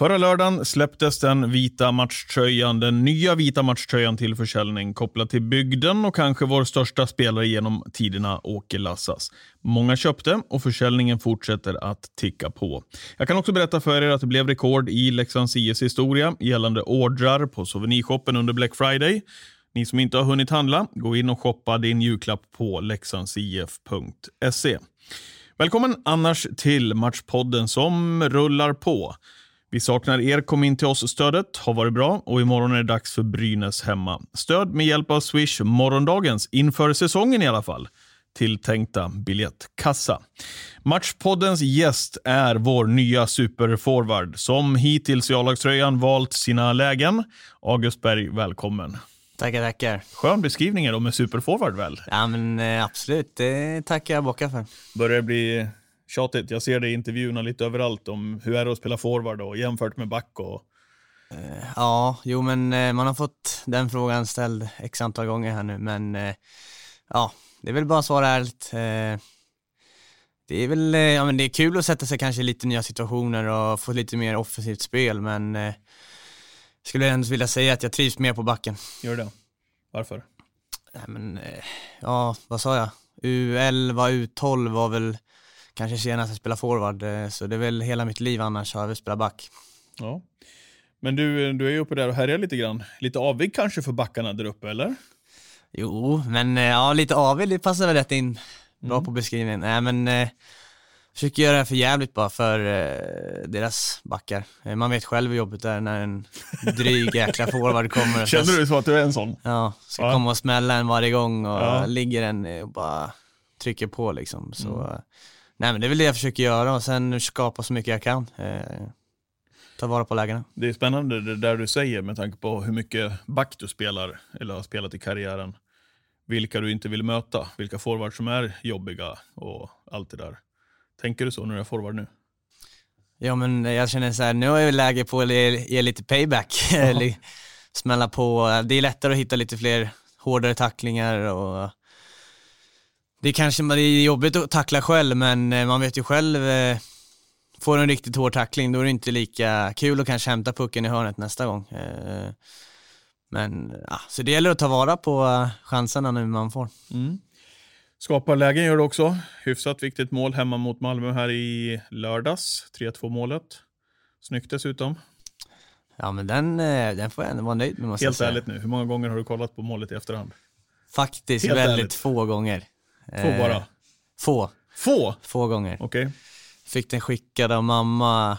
Förra lördagen släpptes den vita matchtröjan, den nya vita matchtröjan till försäljning kopplad till bygden och kanske vår största spelare genom tiderna, Åke Lassas. Många köpte och försäljningen fortsätter att ticka på. Jag kan också berätta för er att det blev rekord i Leksands IS historia gällande ordrar på souvenirshoppen under Black Friday. Ni som inte har hunnit handla, gå in och shoppa din julklapp på leksandsif.se. Välkommen annars till Matchpodden som rullar på. Vi saknar er, kom in till oss-stödet har varit bra och imorgon är det dags för Brynäs hemma. Stöd med hjälp av Swish morgondagens, inför säsongen i alla fall, tilltänkta biljettkassa. Matchpoddens gäst är vår nya superforward som hittills i A-lagströjan valt sina lägen. August Berg, välkommen. Tackar, tackar. Skön beskrivning är då med superforward väl? Ja men eh, absolut, det tackar jag bockar för. Börjar det bli tjatigt? Jag ser det i intervjuerna lite överallt om hur är det att spela forward och jämfört med back och Ja, jo men eh, man har fått den frågan ställd x antal gånger här nu, men eh, ja, det är väl bara att svara ärligt. Eh, det är väl, eh, ja men det är kul att sätta sig kanske i lite nya situationer och få lite mer offensivt spel, men eh, skulle jag ändå vilja säga att jag trivs mer på backen. gör det. Varför? Nej, men, eh, ja, vad sa jag? U11, U12 var väl kanske senast jag spelade forward, eh, så det är väl hela mitt liv annars har jag spelat back. Ja. Men du, du är ju uppe där och härjar lite grann. Lite avig kanske för backarna där uppe, eller? Jo, men eh, ja, lite avig, det passar väl rätt in. Bra Mm. på beskrivningen. Nej, men eh, försöker göra det här för jävligt bara för eh, deras backar. Eh, man vet själv hur jobbigt det är när en dryg jäkla forward kommer Känner du så att du är en sån? ja, ska Ja. komma och smälla en varje gång och Ja. ligger en eh, och bara trycker på liksom. Så, Mm. Nej men det är väl det jag försöker göra och sen skapa så mycket jag kan. Eh, ta vara på lägena. Det är spännande det där du säger med tanke på hur mycket back du spelar, eller har spelat i karriären. Vilka du inte vill möta, vilka forwards som är jobbiga och allt det där. Tänker du så när du är forward nu? Ja men jag känner så här, nu är det läge på att ge, lite payback. Smälla på, det är lättare att hitta lite fler hårdare tacklingar och det kanske det är jobbigt att tackla själv men eh, man vet ju själv, eh, får du en riktigt hård tackling då är det inte lika kul att kanske hämta pucken i hörnet nästa gång. Eh, Men ja, så det gäller att ta vara på chanserna nu man får. Skapar lägen gör du också. Hyfsat viktigt mål hemma mot Malmö här i lördags. 3-2 målet. Snyggt dessutom. Ja men den, den får jag ändå vara nöjd med måste jag Helt säga. ärligt nu, hur många gånger har du kollat på målet i efterhand? Faktiskt Helt väldigt ärligt. få gånger. Två Eh, bara. Få, Få? få gånger. Okej. Fick den skickad av mamma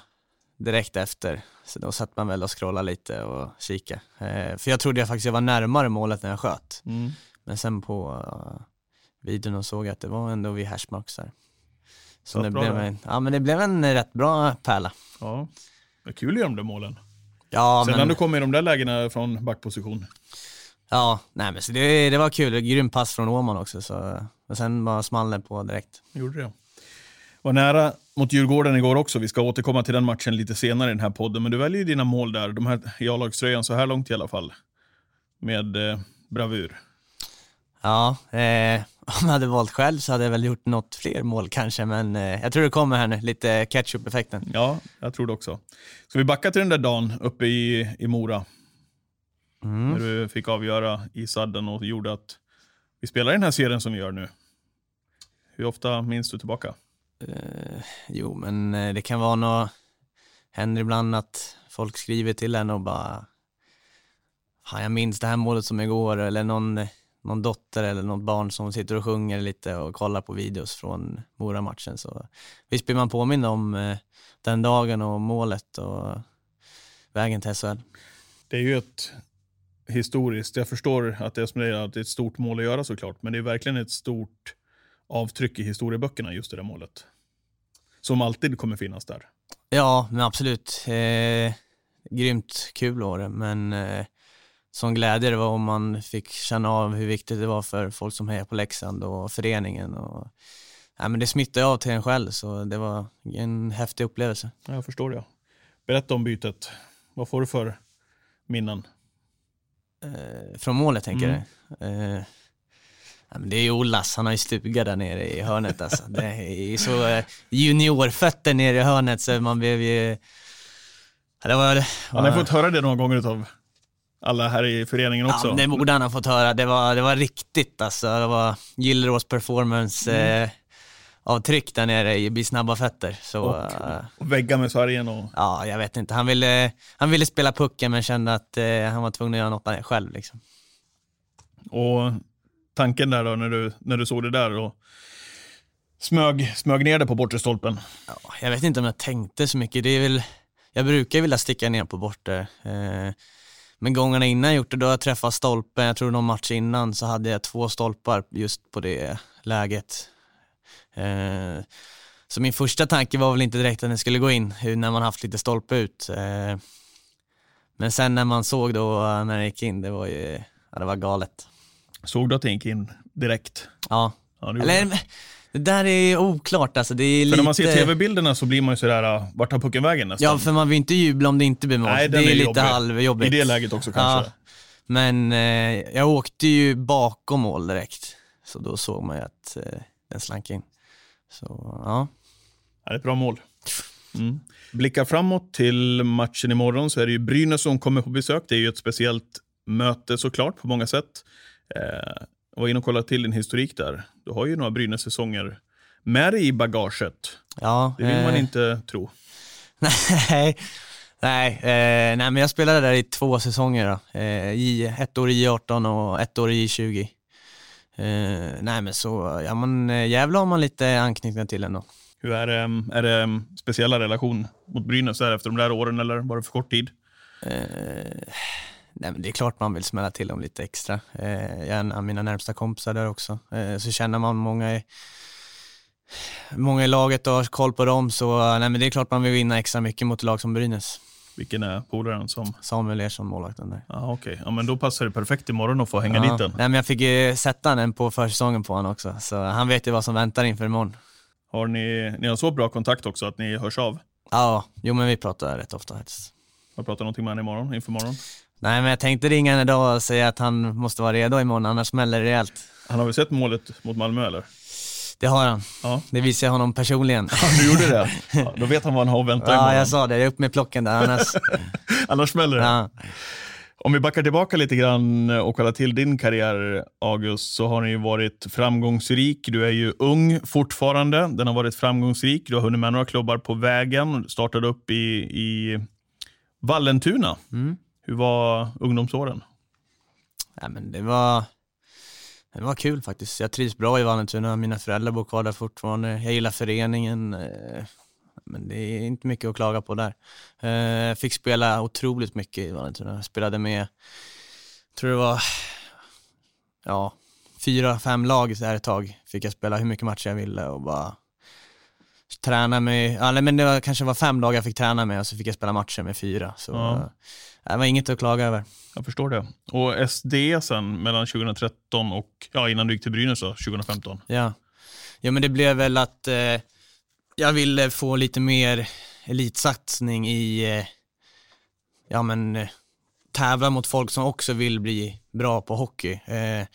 direkt efter. Så då satt man väl och scrollade lite och kika. Eh, för jag trodde jag faktiskt jag var närmare målet när jag sköt. Mm. Men sen på uh, videon och såg jag att det var ändå vid hashmarks där. Så det bra blev, en, ja, men det blev en rätt bra pärla. Ja. Det är kul göra de där målen. Ja, Sen när du kommer i de där lägena från backposition. ja nej, men så det, det var kul. Grym pass från Åman också. Så, och sen bara small det på direkt. Gjorde det. Var nära mot Djurgården igår också. Vi ska återkomma till den matchen lite senare i den här podden. Men du väljer dina mål där, de här i A-lagströjan så här långt i alla fall. Med eh, bravur. Ja, eh, om jag hade valt själv så hade jag väl gjort något fler mål kanske, men eh, jag tror det kommer här nu, lite ketchup-effekten. Ja, jag tror det också. Ska vi backa till den där dagen uppe i, i Mora? Mm. När du fick avgöra i sadden och gjorde att vi spelar den här serien som vi gör nu. Hur ofta minns du tillbaka? Eh, jo, men eh, det kan vara något, händer ibland att folk skriver till en och bara, "Fan, jag minns det här målet som igår, eller någon, någon dotter eller något barn som sitter och sjunger lite och kollar på videos från Mora-matchen. Så visst blir man påmind om eh, den dagen och målet och vägen till SHL. Det är ju ett historiskt, jag förstår att det är som det är, att det är ett stort mål att göra såklart, men det är verkligen ett stort avtryck i historieböckerna just det där målet. Som alltid kommer finnas där. Ja, men absolut. Eh, grymt kul år men eh, som glädje det var om man fick känna av hur viktigt det var för folk som hejar på Leksand och föreningen. Och, ja, men det smittade av till en själv så det var en häftig upplevelse. Ja, jag förstår det. Berätta om bytet. Vad får du för minnen? Eh, från målet tänker Mm. du? Eh, det är ju Ollas, han har ju stuga där nere i hörnet alltså. Det är så eh, juniorfötter nere i hörnet så man blev ju... Det var, Han har fått höra det några gånger av alla här i föreningen också. Ja, det borde han ha fått höra. Det var, det var riktigt alltså. Det var Gillrås performance Mm. eh, avtryck där nere i Bli snabba fötter. Så, Och- eh, Och väggar med sargen och... ja, jag vet inte. Han ville, han ville spela pucken men kände att eh, han var tvungen att göra något själv. Liksom. Och tanken där då när du, när du såg det där och smög, smög ner det på bortre stolpen. Ja, jag vet inte om jag tänkte så mycket. Det är väl, jag brukar vilja sticka ner på bortre. Eh, men gångerna innan jag gjort det, då har jag träffat stolpen. Jag tror någon match innan så hade jag två stolpar just på det läget. Eh, så min första tanke var väl inte direkt att den skulle gå in, när man haft lite stolpe ut. Eh, men sen när man såg då eh, när det gick in, det var ju, ja, det var galet. Såg du att det gick in direkt? Ja, Ja, det eller det där är oklart alltså. Det är För lite... när man ser tv-bilderna så blir man ju sådär, ah, vart tar pucken vägen nästan? Ja, för man vill inte jubla om det inte blir mål. Nej, det är, är lite jobbig. halvjobbigt. I det läget också kanske. Ja, men eh, jag åkte ju bakom mål direkt. Så då såg man ju att eh, den slank in. Så ja. Ja, det är ett bra mål. Mm. Blickar framåt till matchen imorgon så är det ju Brynäs som kommer på besök. Det är ju ett speciellt möte såklart på många sätt. Eh, var inne och kollade till din historik där. Du har ju några Brynäs-säsonger med dig i bagaget. ja Det vill man eh, inte tro. nej, nej, eh, nej, men jag spelade där i två säsonger. Då. Eh, i, ett år i 18 och ett år i 20. Eh, nej men så, ja men eh, jävlar har man lite anknytning till ändå. Hur är det, är det en speciella relation mot Brynäs efter de där åren eller var det för kort tid? Eh, nej men det är klart man vill smälla till dem lite extra. Eh, jag är en av mina närmsta kompisar där också. Eh, så känner man många i, många i laget och har koll på dem så nej men det är klart man vill vinna extra mycket mot lag som Brynäs. Vilken är polaren som... Samuel Ersson, målvakten där. Ja, okej. Ja, men då passar det perfekt imorgon att få hänga Ja. dit den. Nej men jag fick ju sätta den på försäsongen på honom också så han vet ju vad som väntar inför imorgon. Har ni, ni har så bra kontakt också att ni hörs av? Ja, jo men vi pratar rätt ofta faktiskt. Jag pratar någonting med honom imorgon, inför imorgon. Nej men jag tänkte ringa honom idag och säga att han måste vara redo imorgon annars smäller det rejält. Han har väl sett målet mot Malmö eller? Det har han. Ja, Det visar jag honom personligen. du gjorde det? Ja, då vet han vad han har att vänta Ja, imorgon. jag sa det. Jag är upp med plocken där annars. Annars smäller det. Ja. Om vi backar tillbaka lite grann och kollar till din karriär, August, så har ni ju varit framgångsrik. Du är ju ung fortfarande. Den har varit framgångsrik. Du har hunnit med några klubbar på vägen. Startade upp i, i Vallentuna. Mm. Hur var ungdomsåren? Ja, men det var, det var kul faktiskt. Jag trivs bra i Vallentuna. Mina föräldrar bor kvar där fortfarande. Jag gillar föreningen. eh, Men det är inte mycket att klaga på där. Eh, Fick spela otroligt mycket i Vallentuna. Jag spelade med, tror det var, ja, fyra, fem lag där ett tag. Fick jag spela hur mycket matcher jag ville och bara träna med, ja, nej, men det var, kanske var fem dagar jag fick träna med och så fick jag spela matcher med fyra. Så Ja. Det var inget att klaga över. Jag förstår det. Och SD sen mellan 2013 och, ja innan du gick till Brynäs då, 2015. Ja. ja, men det blev väl att eh, jag ville få lite mer elitsatsning i, eh, ja men, eh, tävla mot folk som också vill bli bra på hockey. Eh,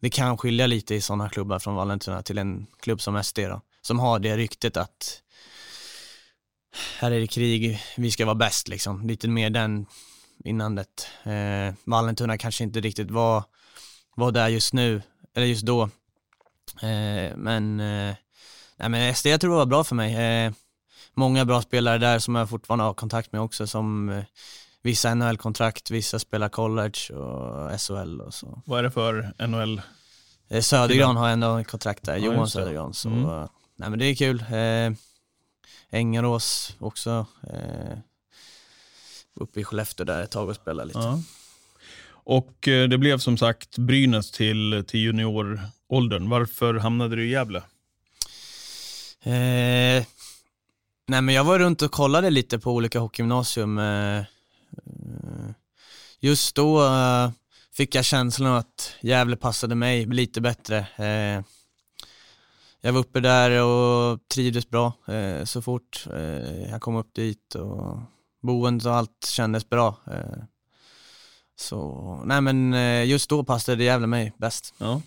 det kan skilja lite i sådana klubbar från Vallentuna till en klubb som SD då, som har det ryktet att här är det krig, vi ska vara bäst liksom. Lite mer den innandet. Eh, Vallentuna kanske inte riktigt var, var där just nu, eller just då. Eh, men, eh, nej, men SD jag tror det var bra för mig. Eh, många bra spelare där som jag fortfarande har kontakt med också, som eh, vissa NHL-kontrakt, vissa spelar college och SHL och så. Vad är det för NHL? Eh, Södergran har ändå ett kontrakt där, Ja, Johan det. Södergran. Så, Mm. nej men det är kul. Eh, Ängarås också. Eh, uppe i Skellefteå där ett tag och spelade lite. Ja. Och eh, det blev som sagt Brynäs till, till junioråldern. Varför hamnade du i Gävle? Eh, nej men jag var runt och kollade lite på olika hockeygymnasium. Eh, just då uh, fick jag känslan att Gävle passade mig lite bättre. Uh, jag var uppe där och trivdes bra så fort jag kom upp dit och boendet och allt kändes bra. så nej men just då passade Gävle mig bäst. Ja.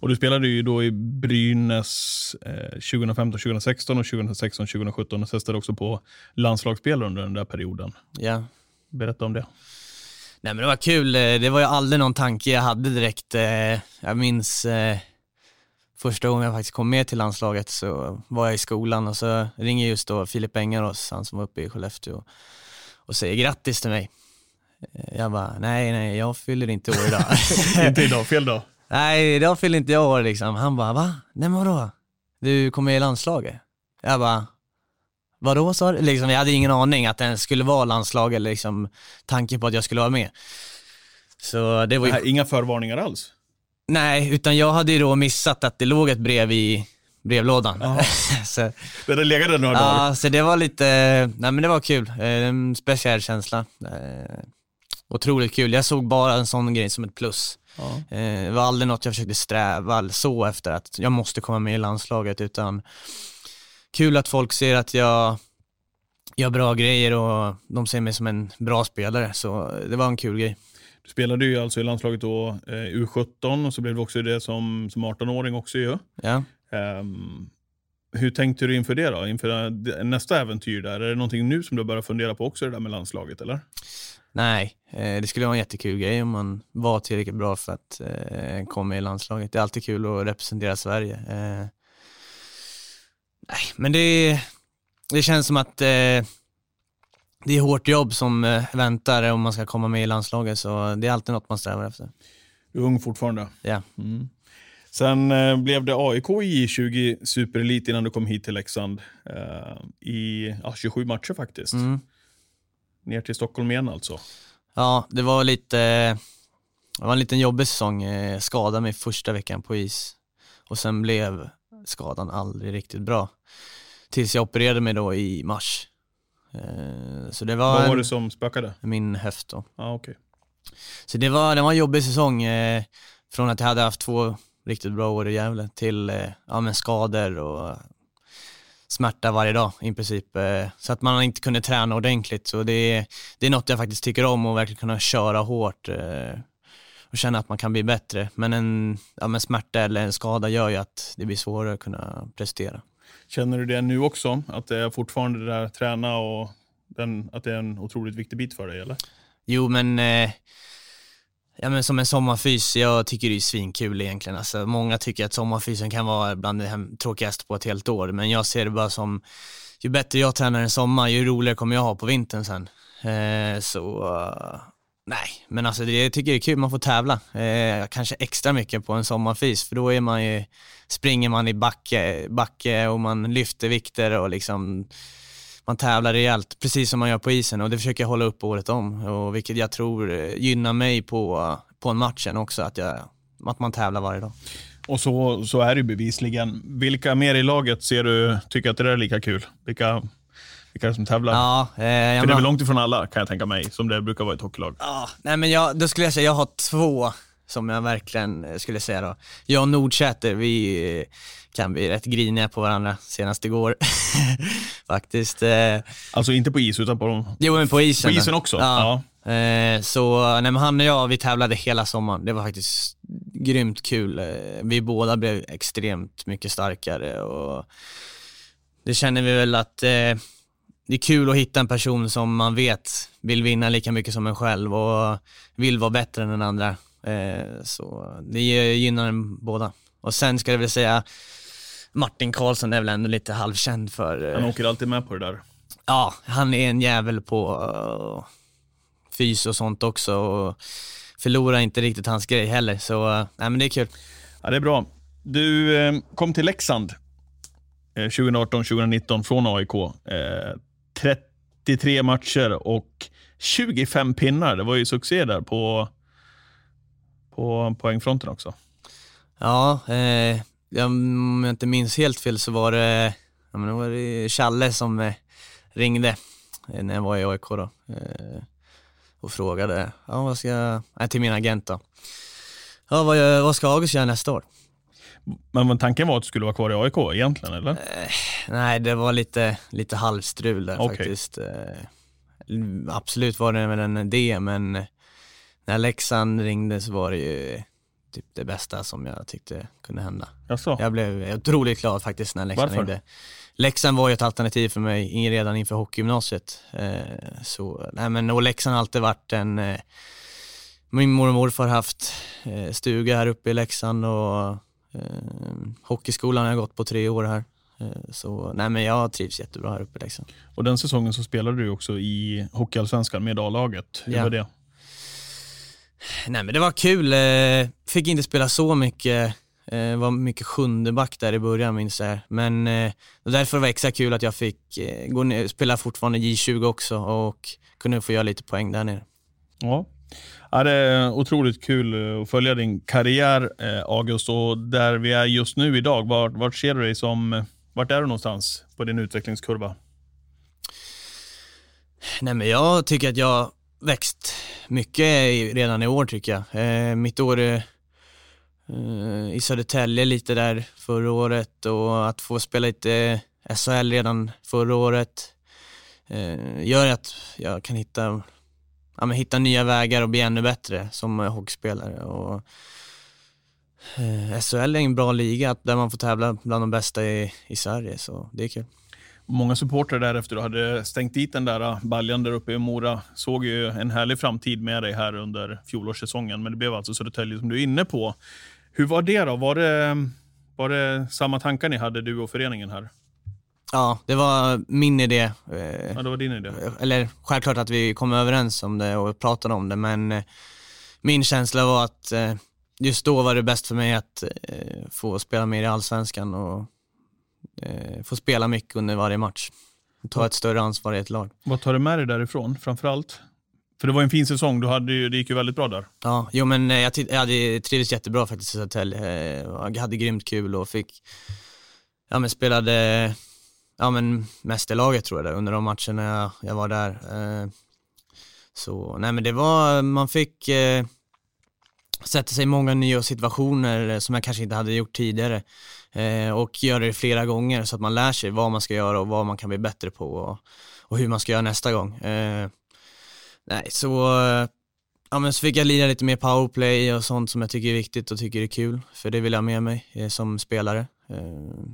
Och du spelade ju då i Brynäs eh, 2015, 2016 och 2016, 2017 och testade också på landslagsspelare under den där perioden. Ja. Berätta om det. Nej men det var kul, eh, det var ju aldrig någon tanke jag hade direkt. Eh, jag minns eh, första gången jag faktiskt kom med till landslaget så var jag i skolan och så ringer just då Filip Engarås, han som var uppe i Skellefteå och säger grattis till mig. Jag bara, nej nej jag fyller inte år idag. inte idag, fel dag. Nej, idag fyller inte jag år liksom. Han bara, va? Nej men vadå? Du kommer i landslaget? Jag bara, vadå sa du? Liksom, jag hade ingen aning att det skulle vara landslag eller liksom tanken på att jag skulle vara med. Så det var ju... Inga förvarningar alls? Nej, utan jag hade ju då missat att det låg ett brev i brevlådan. så, det hade legat där några ja, dagar? Ja, så det var lite, nej men det var kul. Eh, en speciell känsla. Eh, otroligt kul. Jag såg bara en sån grej som ett plus. Ja. Eh, det var aldrig något jag försökte sträva så efter att jag måste komma med i landslaget utan kul att folk ser att jag gör bra grejer och de ser mig som en bra spelare så det var en kul grej. Du spelade ju alltså i landslaget då eh, U17 och så blev du också det som, som 18-åring också ju. Ja. Um, hur tänkte du inför det då? Inför nästa äventyr där? Är det någonting nu som du börjar fundera på också det där med landslaget eller? Nej, eh, det skulle vara en jättekul grej om man var tillräckligt bra för att eh, komma i landslaget. Det är alltid kul att representera Sverige. Eh, nej, men det, det känns som att det är hårt jobb som väntar om man ska komma med i landslaget, så det är alltid något man strävar efter. Du är ung fortfarande. Ja. Mm. Sen eh, blev det AIK i 20 superelit innan du kom hit till Leksand. Eh, I ja, 27 matcher faktiskt. Mm. Ner till Stockholm igen alltså? Ja, det var lite, det var en liten jobbig säsong. Jag skadade mig första veckan på is och sen blev skadan aldrig riktigt bra. Tills jag opererade mig då i mars. Eh, så det var Vad var det som spökade? Min höft då. Ah, okay. Så det var, det var en jobbig säsong. Eh, från att jag hade haft två riktigt bra år i Gävle till eh, ja, men skador och smärta varje dag i princip. Eh, så att man inte kunde träna ordentligt. Så det är, det är något jag faktiskt tycker om och verkligen kunna köra hårt eh, och känna att man kan bli bättre. Men en ja, men smärta eller en skada gör ju att det blir svårare att kunna prestera. Känner du det nu också? Att det är fortfarande det där träna och den, att det är en otroligt viktig bit för dig eller? Jo men eh, Ja men som en sommarfys, jag tycker det är svinkul egentligen. Alltså, många tycker att sommarfysen kan vara bland det tråkigaste på ett helt år, men jag ser det bara som, ju bättre jag tränar en sommar, ju roligare kommer jag ha på vintern sen. Eh, så, uh, nej, men alltså det, jag tycker det är kul, man får tävla. Eh, kanske extra mycket på en sommarfys, för då är man ju, springer man i backe, backe och man lyfter vikter och liksom man tävlar rejält, precis som man gör på isen och det försöker jag hålla upp året om. Och vilket jag tror eh, gynnar mig på, på en matchen också, att, jag, att man tävlar varje dag. Och så, så är det bevisligen. Vilka mer i laget ser du tycker att det är lika kul? Vilka, vilka som tävlar? Ja, eh, För det är väl långt ifrån alla kan jag tänka mig, som det brukar vara i ett hockeylag. Ja, nej men jag, då skulle jag säga jag har två som jag verkligen eh, skulle säga då. Jag och Nordsäter, vi kan bli rätt griniga på varandra senast igår. Faktiskt. Eh. Alltså inte på is utan på, jo, men på isen. På isen också? Ja. ja. Så nej, men han och jag, vi tävlade hela sommaren. Det var faktiskt grymt kul. Vi båda blev extremt mycket starkare och det känner vi väl att det är kul att hitta en person som man vet vill vinna lika mycket som en själv och vill vara bättre än den andra. Eh, så det gynnar en båda. Och sen ska jag väl säga, Martin Karlsson är väl ändå lite halvkänd för... Eh, han åker alltid med på det där. Ja, han är en jävel på uh, fys och sånt också. Och förlorar inte riktigt hans grej heller, så uh, nej, men det är kul. Ja, det är bra. Du eh, kom till Leksand eh, 2018-2019 från AIK. Eh, 33 matcher och 25 pinnar. Det var ju succé där på på poängfronten också. Ja, eh, om jag inte minns helt fel så var det, ja, men var det Challe som eh, ringde eh, när jag var i AIK då. Eh, och frågade, ja vad ska jag, nej, till min agent då. Ja vad, vad ska August göra nästa år? Men tanken var att du skulle vara kvar i AIK egentligen, eller? Nej, det var lite, lite halvstrul där Okej. faktiskt. Eh, Absolut var det väl en idé, men när Leksand ringde så var det ju typ det bästa som jag tyckte kunde hända. Jaså? Jag blev otroligt glad faktiskt när Leksand Varför? ringde. Leksand var ju ett alternativ för mig redan inför hockeygymnasiet. Eh, så, nej men och Leksand har alltid varit en, eh, min mormor och morfar har haft eh, stuga här uppe i Leksand och hockeyskolan har jag gått på tre år här. Så nej men jag trivs jättebra här uppe i Leksand. Och den säsongen så spelade du också i Hockeyallsvenskan med A-laget. Hur Ja. var det? Nej men det var kul, eh, fick inte spela så mycket, eh, var mycket sjunde back där i början minns jag. Men eh, därför var det extra kul att jag fick gå ner, spela fortfarande J20 också och kunde få göra lite poäng där nere. Ja. Ja, det är otroligt kul att följa din karriär, August. Och där vi är just nu idag, vart, vart ser du dig som... Vart är du någonstans på din utvecklingskurva? Nej men jag tycker att jag växt mycket redan i år tycker jag. Eh, mitt år eh, eh, i Södertälje lite där förra året och att få spela lite SHL redan förra året eh, gör att jag kan hitta, ja, men hitta nya vägar och bli ännu bättre som hockeyspelare. Och, eh, SHL är en bra liga där man får tävla bland de bästa i, i Sverige så det är kul. Många supportrar där efter du hade stängt dit den där eh, baljan där uppe i Mora såg ju en härlig framtid med dig här under fjolårssäsongen. Men det blev alltså Södertälje som du är inne på. Hur var det då? Var det, var det samma tankar ni hade, du och föreningen här? Ja, det var min idé. Eh, Ja, det var din idé. eller självklart att vi kom överens om det och pratade om det, men eh, min känsla var att eh, just då var det bäst för mig att eh, få spela mer i Allsvenskan och eh, få spela mycket under varje match. Ta ett större ansvar i ett lag. Vad tar du med dig därifrån, framför allt? För det var en fin säsong, du hade ju, det gick ju väldigt bra där. Ja, jo men eh, jag, jag hade trivits jättebra faktiskt i Södertälje. Eh, Jag hade grymt kul och fick, ja men spelade, ja men mästerlaget tror jag det, under de matcherna jag, jag var där. Så, nej men det var, man fick sätta sig i många nya situationer som jag kanske inte hade gjort tidigare. Eh, och göra det flera gånger så att man lär sig vad man ska göra och vad man kan bli bättre på och, och hur man ska göra nästa gång. Eh, nej, så eh, Ja men så fick jag lira lite mer powerplay och sånt som jag tycker är viktigt och tycker är kul, för det vill jag ha med mig eh, som spelare. Eh,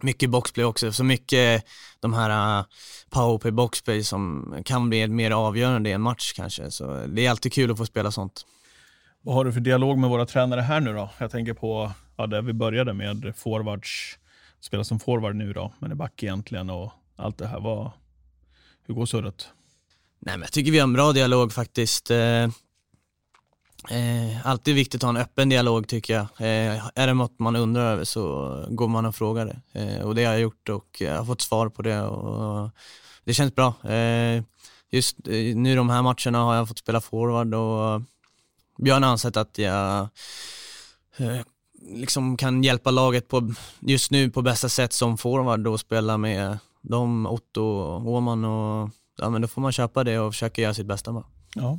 mycket boxplay också, så mycket de här eh, uh, powerplay, boxplay som kan bli mer avgörande i en match kanske. Så det är alltid kul att få spela sånt. Vad har du för dialog med våra tränare här nu då? Jag tänker på ja, där vi började med forwards, spela som forward nu då, men är back egentligen och allt det här. Vad, hur går surret? Nej men jag tycker vi har en bra dialog faktiskt. Eh, eh, alltid viktigt att ha en öppen dialog tycker jag. Eh, är det något man undrar över så går man och frågar det. Eh, och det har jag gjort och jag har fått svar på det och det känns bra. Eh, just eh, nu de här matcherna har jag fått spela forward och Björn har ansett att jag eh, liksom kan hjälpa laget på, just nu på bästa sätt som forward och spela med dem, Otto och Åman och ja men då får man köpa det och försöka göra sitt bästa bara. Ja.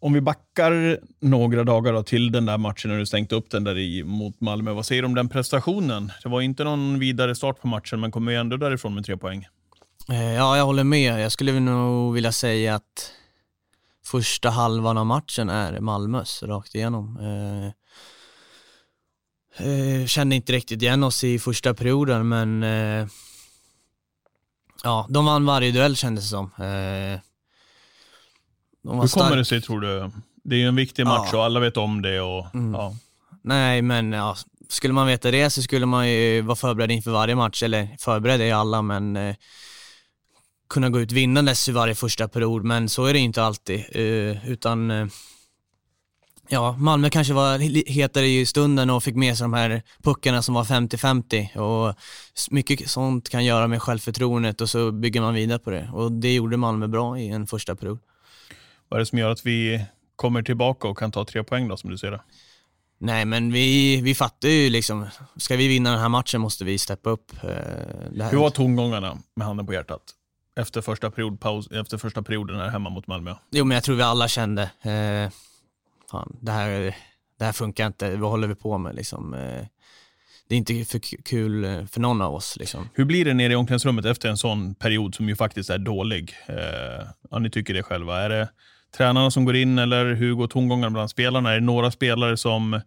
Om vi backar några dagar då till den där matchen när du stängt upp den där i, mot Malmö. Vad säger du om den prestationen? Det var inte någon vidare start på matchen, men kommer ju ändå därifrån med tre poäng. Eh, Ja, jag håller med. Jag skulle nog vilja säga att första halvan av matchen är Malmös rakt igenom. Eh, eh, kände inte riktigt igen oss i första perioden, men eh, ja, de vann varje duell kändes det som. Eh, de Hur kommer det sig tror du? Det är ju en viktig match Ja. och alla vet om det. Och, Mm. ja. Nej, men ja, skulle man veta det så skulle man ju vara förberedd inför varje match, eller förberedd är ju alla, men eh, kunna gå ut vinnandes i varje första period, men så är det inte alltid, eh, utan eh, ja, Malmö kanske var hetare i stunden och fick med sig de här puckarna som var 50-50 och mycket sånt kan göra med självförtroendet och så bygger man vidare på det och det gjorde Malmö bra i en första period. Vad är det som gör att vi kommer tillbaka och kan ta tre poäng då, som du ser det? Nej men vi, vi fattar ju liksom, ska vi vinna den här matchen måste vi steppa upp. eh. Hur var tongångarna med handen på hjärtat? Efter första, period, paus, efter första perioden här hemma mot Malmö? Jo, men jag tror vi alla kände, eh, fan, det här, det här funkar inte, vad håller vi på med liksom? Eh, det är inte för kul eh, för någon av oss. Liksom. Hur blir det nere i omklädningsrummet efter en sån period som ju faktiskt är dålig? Eh, ja, ni tycker det själva. Är det tränarna som går in eller hur går tongångarna bland spelarna? Är det några spelare som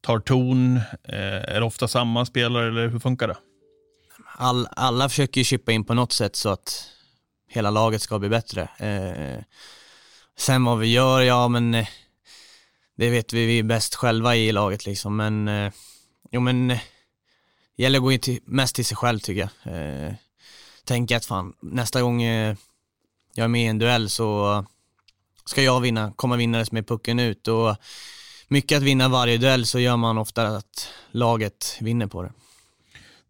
tar ton? Eh, är det ofta samma spelare eller hur funkar det? All, alla försöker ju chippa in på något sätt så att hela laget ska bli bättre. Eh, sen vad vi gör, ja men eh, det vet vi, vi är bäst själva i laget liksom. Men, eh, jo men, eh, det gäller att gå in till, mest till sig själv tycker jag. Eh, tänka att fan, nästa gång eh, jag är med i en duell så ska jag vinna, komma vinnare med pucken ut och mycket att vinna varje duell så gör man ofta att laget vinner på det.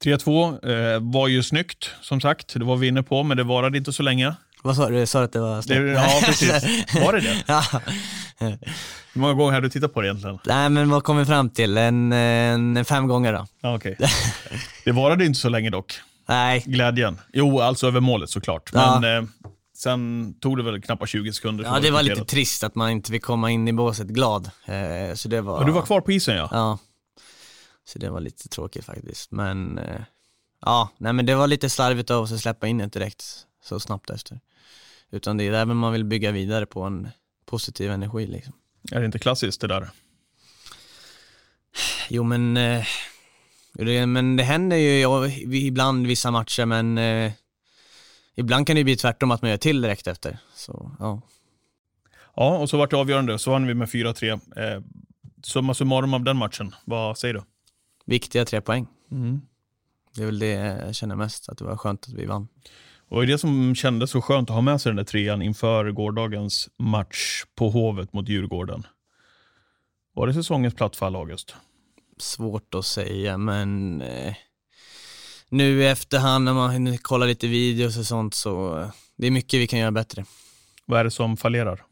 3-2 eh, var ju snyggt, som sagt. Det var vi inne på, men det varade inte så länge. Vad sa du? Sa du att det var snyggt? Det, ja, precis. Var det det? ja. Hur många gånger har du tittat på det egentligen? Nej, men vad kom vi fram till? En, en fem gånger då. Ja, okay. Det varade inte så länge dock. Nej. Glädjen. Jo, alltså över målet såklart. Men ja. eh, sen tog det väl knappt 20 sekunder. Ja, det var lite trist att man inte fick komma in i båset glad. Eh, så det var... Och du var kvar på isen ja? Ja. Så det var lite tråkigt faktiskt. Men eh, ja, nej men det var lite slarvigt av oss att släppa in det direkt så snabbt efter. Utan det är där man vill bygga vidare på en positiv energi liksom. Är det inte klassiskt det där? Jo men, eh, det, men det händer ju ja, ibland vissa matcher men eh, ibland kan det bli tvärtom att man gör till direkt efter. Så, ja. ja, och så vart det avgörande. Så vann vi med 4-3. Eh, summa summarum av den matchen, vad säger du? Viktiga tre poäng. Mm. Det är väl det jag känner mest, att det var skönt att vi vann. Och det som kändes så skönt att ha med sig den där trean inför gårdagens match på Hovet mot Djurgården. Var det säsongens plattfall, August? Svårt att säga, men eh, nu i efterhand när man kollar lite videos och sånt så eh, det är mycket vi kan göra bättre. Vad är det som fallerar?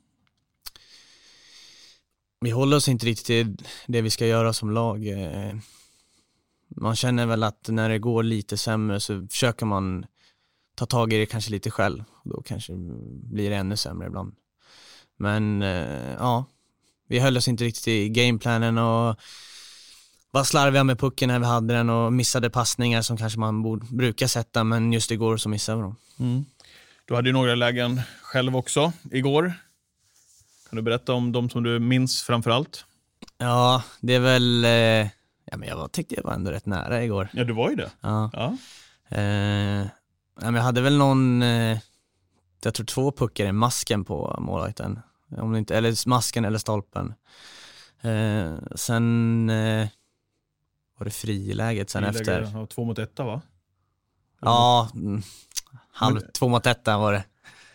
Vi håller oss inte riktigt till det vi ska göra som lag. Eh, man känner väl att när det går lite sämre så försöker man ta tag i det kanske lite själv. Då kanske blir det ännu sämre ibland. Men eh, ja, vi höll oss inte riktigt i gameplanen och var slarviga med pucken när vi hade den och missade passningar som kanske man borde, brukar sätta, men just igår så missade vi dem. Mm. Du hade ju några lägen själv också igår. Kan du berätta om de som du minns framför allt? Ja, det är väl, eh, ja men jag tyckte jag var ändå rätt nära igår. Ja, du var ju det. Ja. ja. Eh, jag hade väl någon, eh, jag tror två puckar i masken på målvakten. Om inte, eller masken eller stolpen. Eh, sen eh, var det friläget sen friläge, efter. Ja, två mot etta va? Ja, mm, halv, två mot etta var det.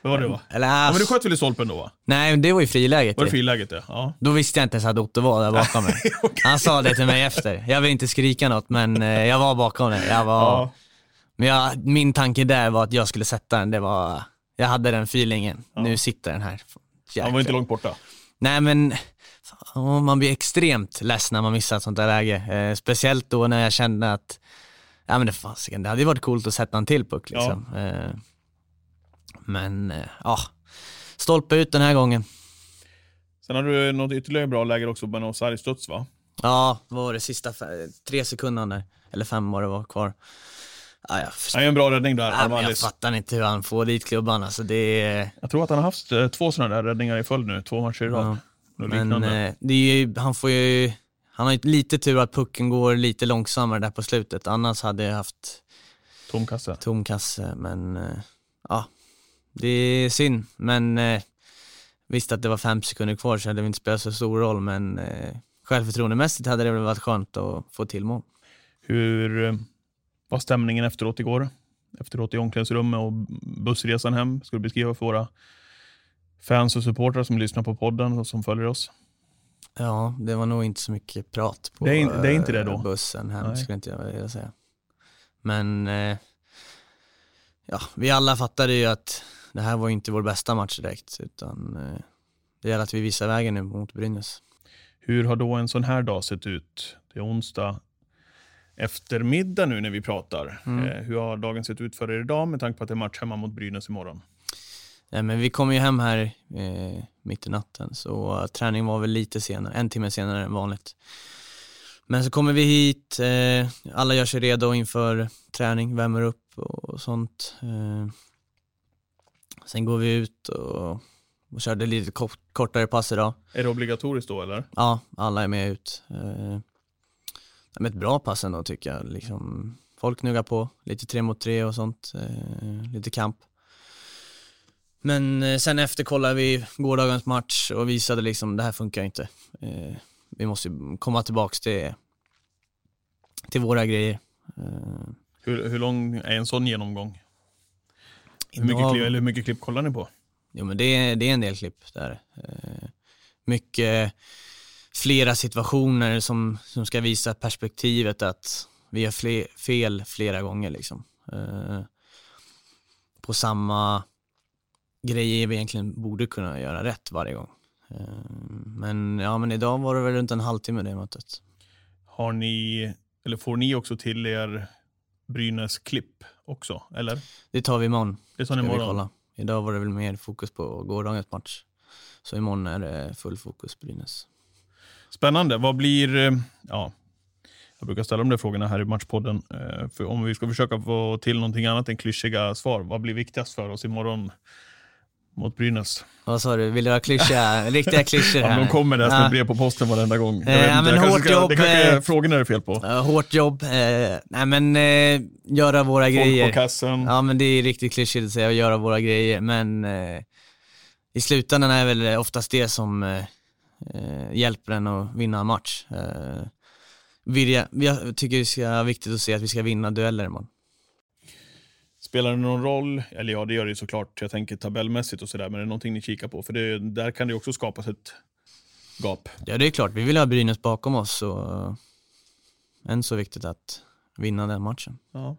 Var det va? Eller, ja, men du sköt väl i stolpen då va? Nej, det var ju friläget. Var det friläget det? Ja. Då visste jag inte ens att Otto var där bakom mig. okay. Han sa det till mig efter. Jag vill inte skrika något, men eh, jag var bakom dig. Jag var... Ja. Men jag, min tanke där var att jag skulle sätta den. Det var, jag hade den feelingen. Ja. Nu sitter den här. Jäklar. Han var inte långt borta. Nej men, man blir extremt ledsen när man missar ett sånt där läge. Eh, speciellt då när jag kände att, ja men det, fasiken, det hade varit coolt att sätta en till puck liksom. Ja. Eh, men, eh, ja, stolpe ut den här gången. Sen har du något ytterligare bra läge också på en offside-studs va? Ja, vad var det sista, tre sekunder där, eller fem var det var kvar. Ja, jag, förstår. han gör en bra räddning där, ja, Jag fattar inte hur han får dit klubban. Alltså, det är... Jag tror att han har haft eh, två sådana där räddningar i följd nu, två matcher i rad. Ja. Men eh, det är ju, han får ju, han har ju lite tur att pucken går lite långsammare där på slutet. Annars hade jag haft tom kasse. Tom kasse, men eh, ja, det är synd. Men eh, visst att det var fem sekunder kvar så hade det inte spelat så stor roll, men eh, självförtroendemässigt hade det väl varit skönt att få till mål. Hur eh, var stämningen efteråt igår? Efteråt i omklädningsrummet och bussresan hem. Ska du beskriva för våra fans och supportrar som lyssnar på podden och som följer oss? Ja, det var nog inte så mycket prat på det är, det är inte det då. bussen hem, Nej. skulle inte jag vilja säga. Men eh, ja, vi alla fattade ju att det här var inte vår bästa match direkt, utan eh, det gäller att vi visar vägen nu mot Brynäs. Hur har då en sån här dag sett ut? Det är onsdag eftermiddag nu när vi pratar. Mm. Eh, hur har dagen sett ut för er idag med tanke på att det är match hemma mot Brynäs imorgon? Nej, men vi kom ju hem här eh, mitt i natten, så uh, träning var väl lite senare, en timme senare än vanligt. Men så kommer vi hit, eh, alla gör sig redo inför träning, värmer upp och sånt. Eh, sen går vi ut och, och körde lite kort, kortare pass idag. Är det obligatoriskt då eller? Ja, alla är med ut. Eh, men ett bra pass ändå tycker jag. Liksom, folk gnuggar på, lite tre mot tre och sånt, eh, lite kamp. Men eh, sen efter kollade vi gårdagens match och visade liksom det här funkar inte. Eh, vi måste komma tillbaks till, till våra grejer. Eh, Hur, hur lång är en sån genomgång? Hur mycket, klipp, eller hur mycket klipp kollar ni på? Jo men det är, det är en del klipp där. Eh, mycket, flera situationer som, som ska visa perspektivet att vi gör fle, fel flera gånger liksom. Eh, på samma grejer vi egentligen borde kunna göra rätt varje gång. Eh, men ja men idag var det väl runt en halvtimme det mötet. Har ni, eller får ni också till er Brynäs klipp också? Eller? Det tar vi imorgon. Det tar ni vi imorgon? kolla. Idag var det väl mer fokus på gårdagens match. Så imorgon är det full fokus Brynäs. Spännande. Vad blir... eh, Ja, jag brukar ställa de där frågorna här i Matchpodden. eh, För om vi ska försöka få till någonting annat än klyschiga svar. Vad blir viktigast för oss imorgon mot Brynäs? Vad sa du, vill du ha klyschiga, riktiga klyschor Ja, här? de kommer där som Ja. brev på posten varenda gång. Jag Eh, vet ja, inte, men jag hårt jobb, det kanske är eh, frågorna det är fel på. Ja, hårt jobb, eh, nej men eh, göra våra Folk grejer. på kassen. Ja men det är riktigt klyschigt att säga, att göra våra grejer, men eh, i slutändan är väl oftast det som eh, eh, hjälper en att vinna en match. Eh, vilja, jag tycker det ska vara viktigt att se att vi ska vinna dueller imorgon. Spelar det någon roll? Eller ja, det gör det ju såklart. Jag tänker tabellmässigt och sådär. Men är det någonting ni kikar på? För det, där kan det också skapas ett gap. Ja det är klart, vi vill ha Brynäs bakom oss och än så viktigt att vinna den matchen. Ja.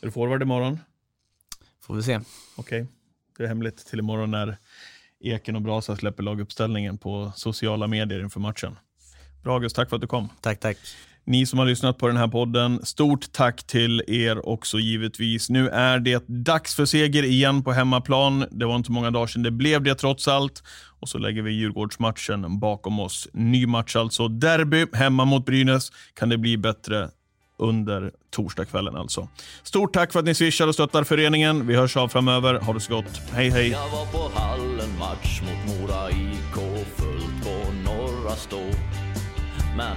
Är du forward imorgon? Får vi se. Okej. Det är hemligt till imorgon när Eken och Brasa släpper laguppställningen på sociala medier inför matchen. Bra August, tack för att du kom. Tack, tack. Ni som har lyssnat på den här podden, stort tack till er också givetvis. Nu är det dags för seger igen på hemmaplan. Det var inte så många dagar sedan det blev det trots allt. Och så lägger vi Djurgårdsmatchen bakom oss. Ny match alltså. Derby hemma mot Brynäs. Kan det bli bättre under torsdagskvällen alltså. Stort tack för att ni swishar och stöttar föreningen. Vi hörs av framöver. Ha det så gott. Hej hej! Jag var på hallen match mot Mora IK fullt på Norra Stå. Men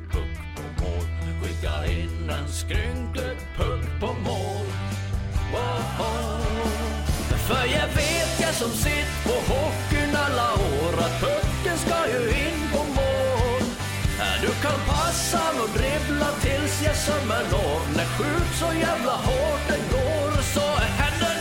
Skicka in en skrynklig puck på mål. Woho. För jag vet jag som sitt på hockeyn alla år att pucken ska ju in på mål. Du kan passa och dribbla tills jag sömmer når. När skjut så jävla hårt den går så händer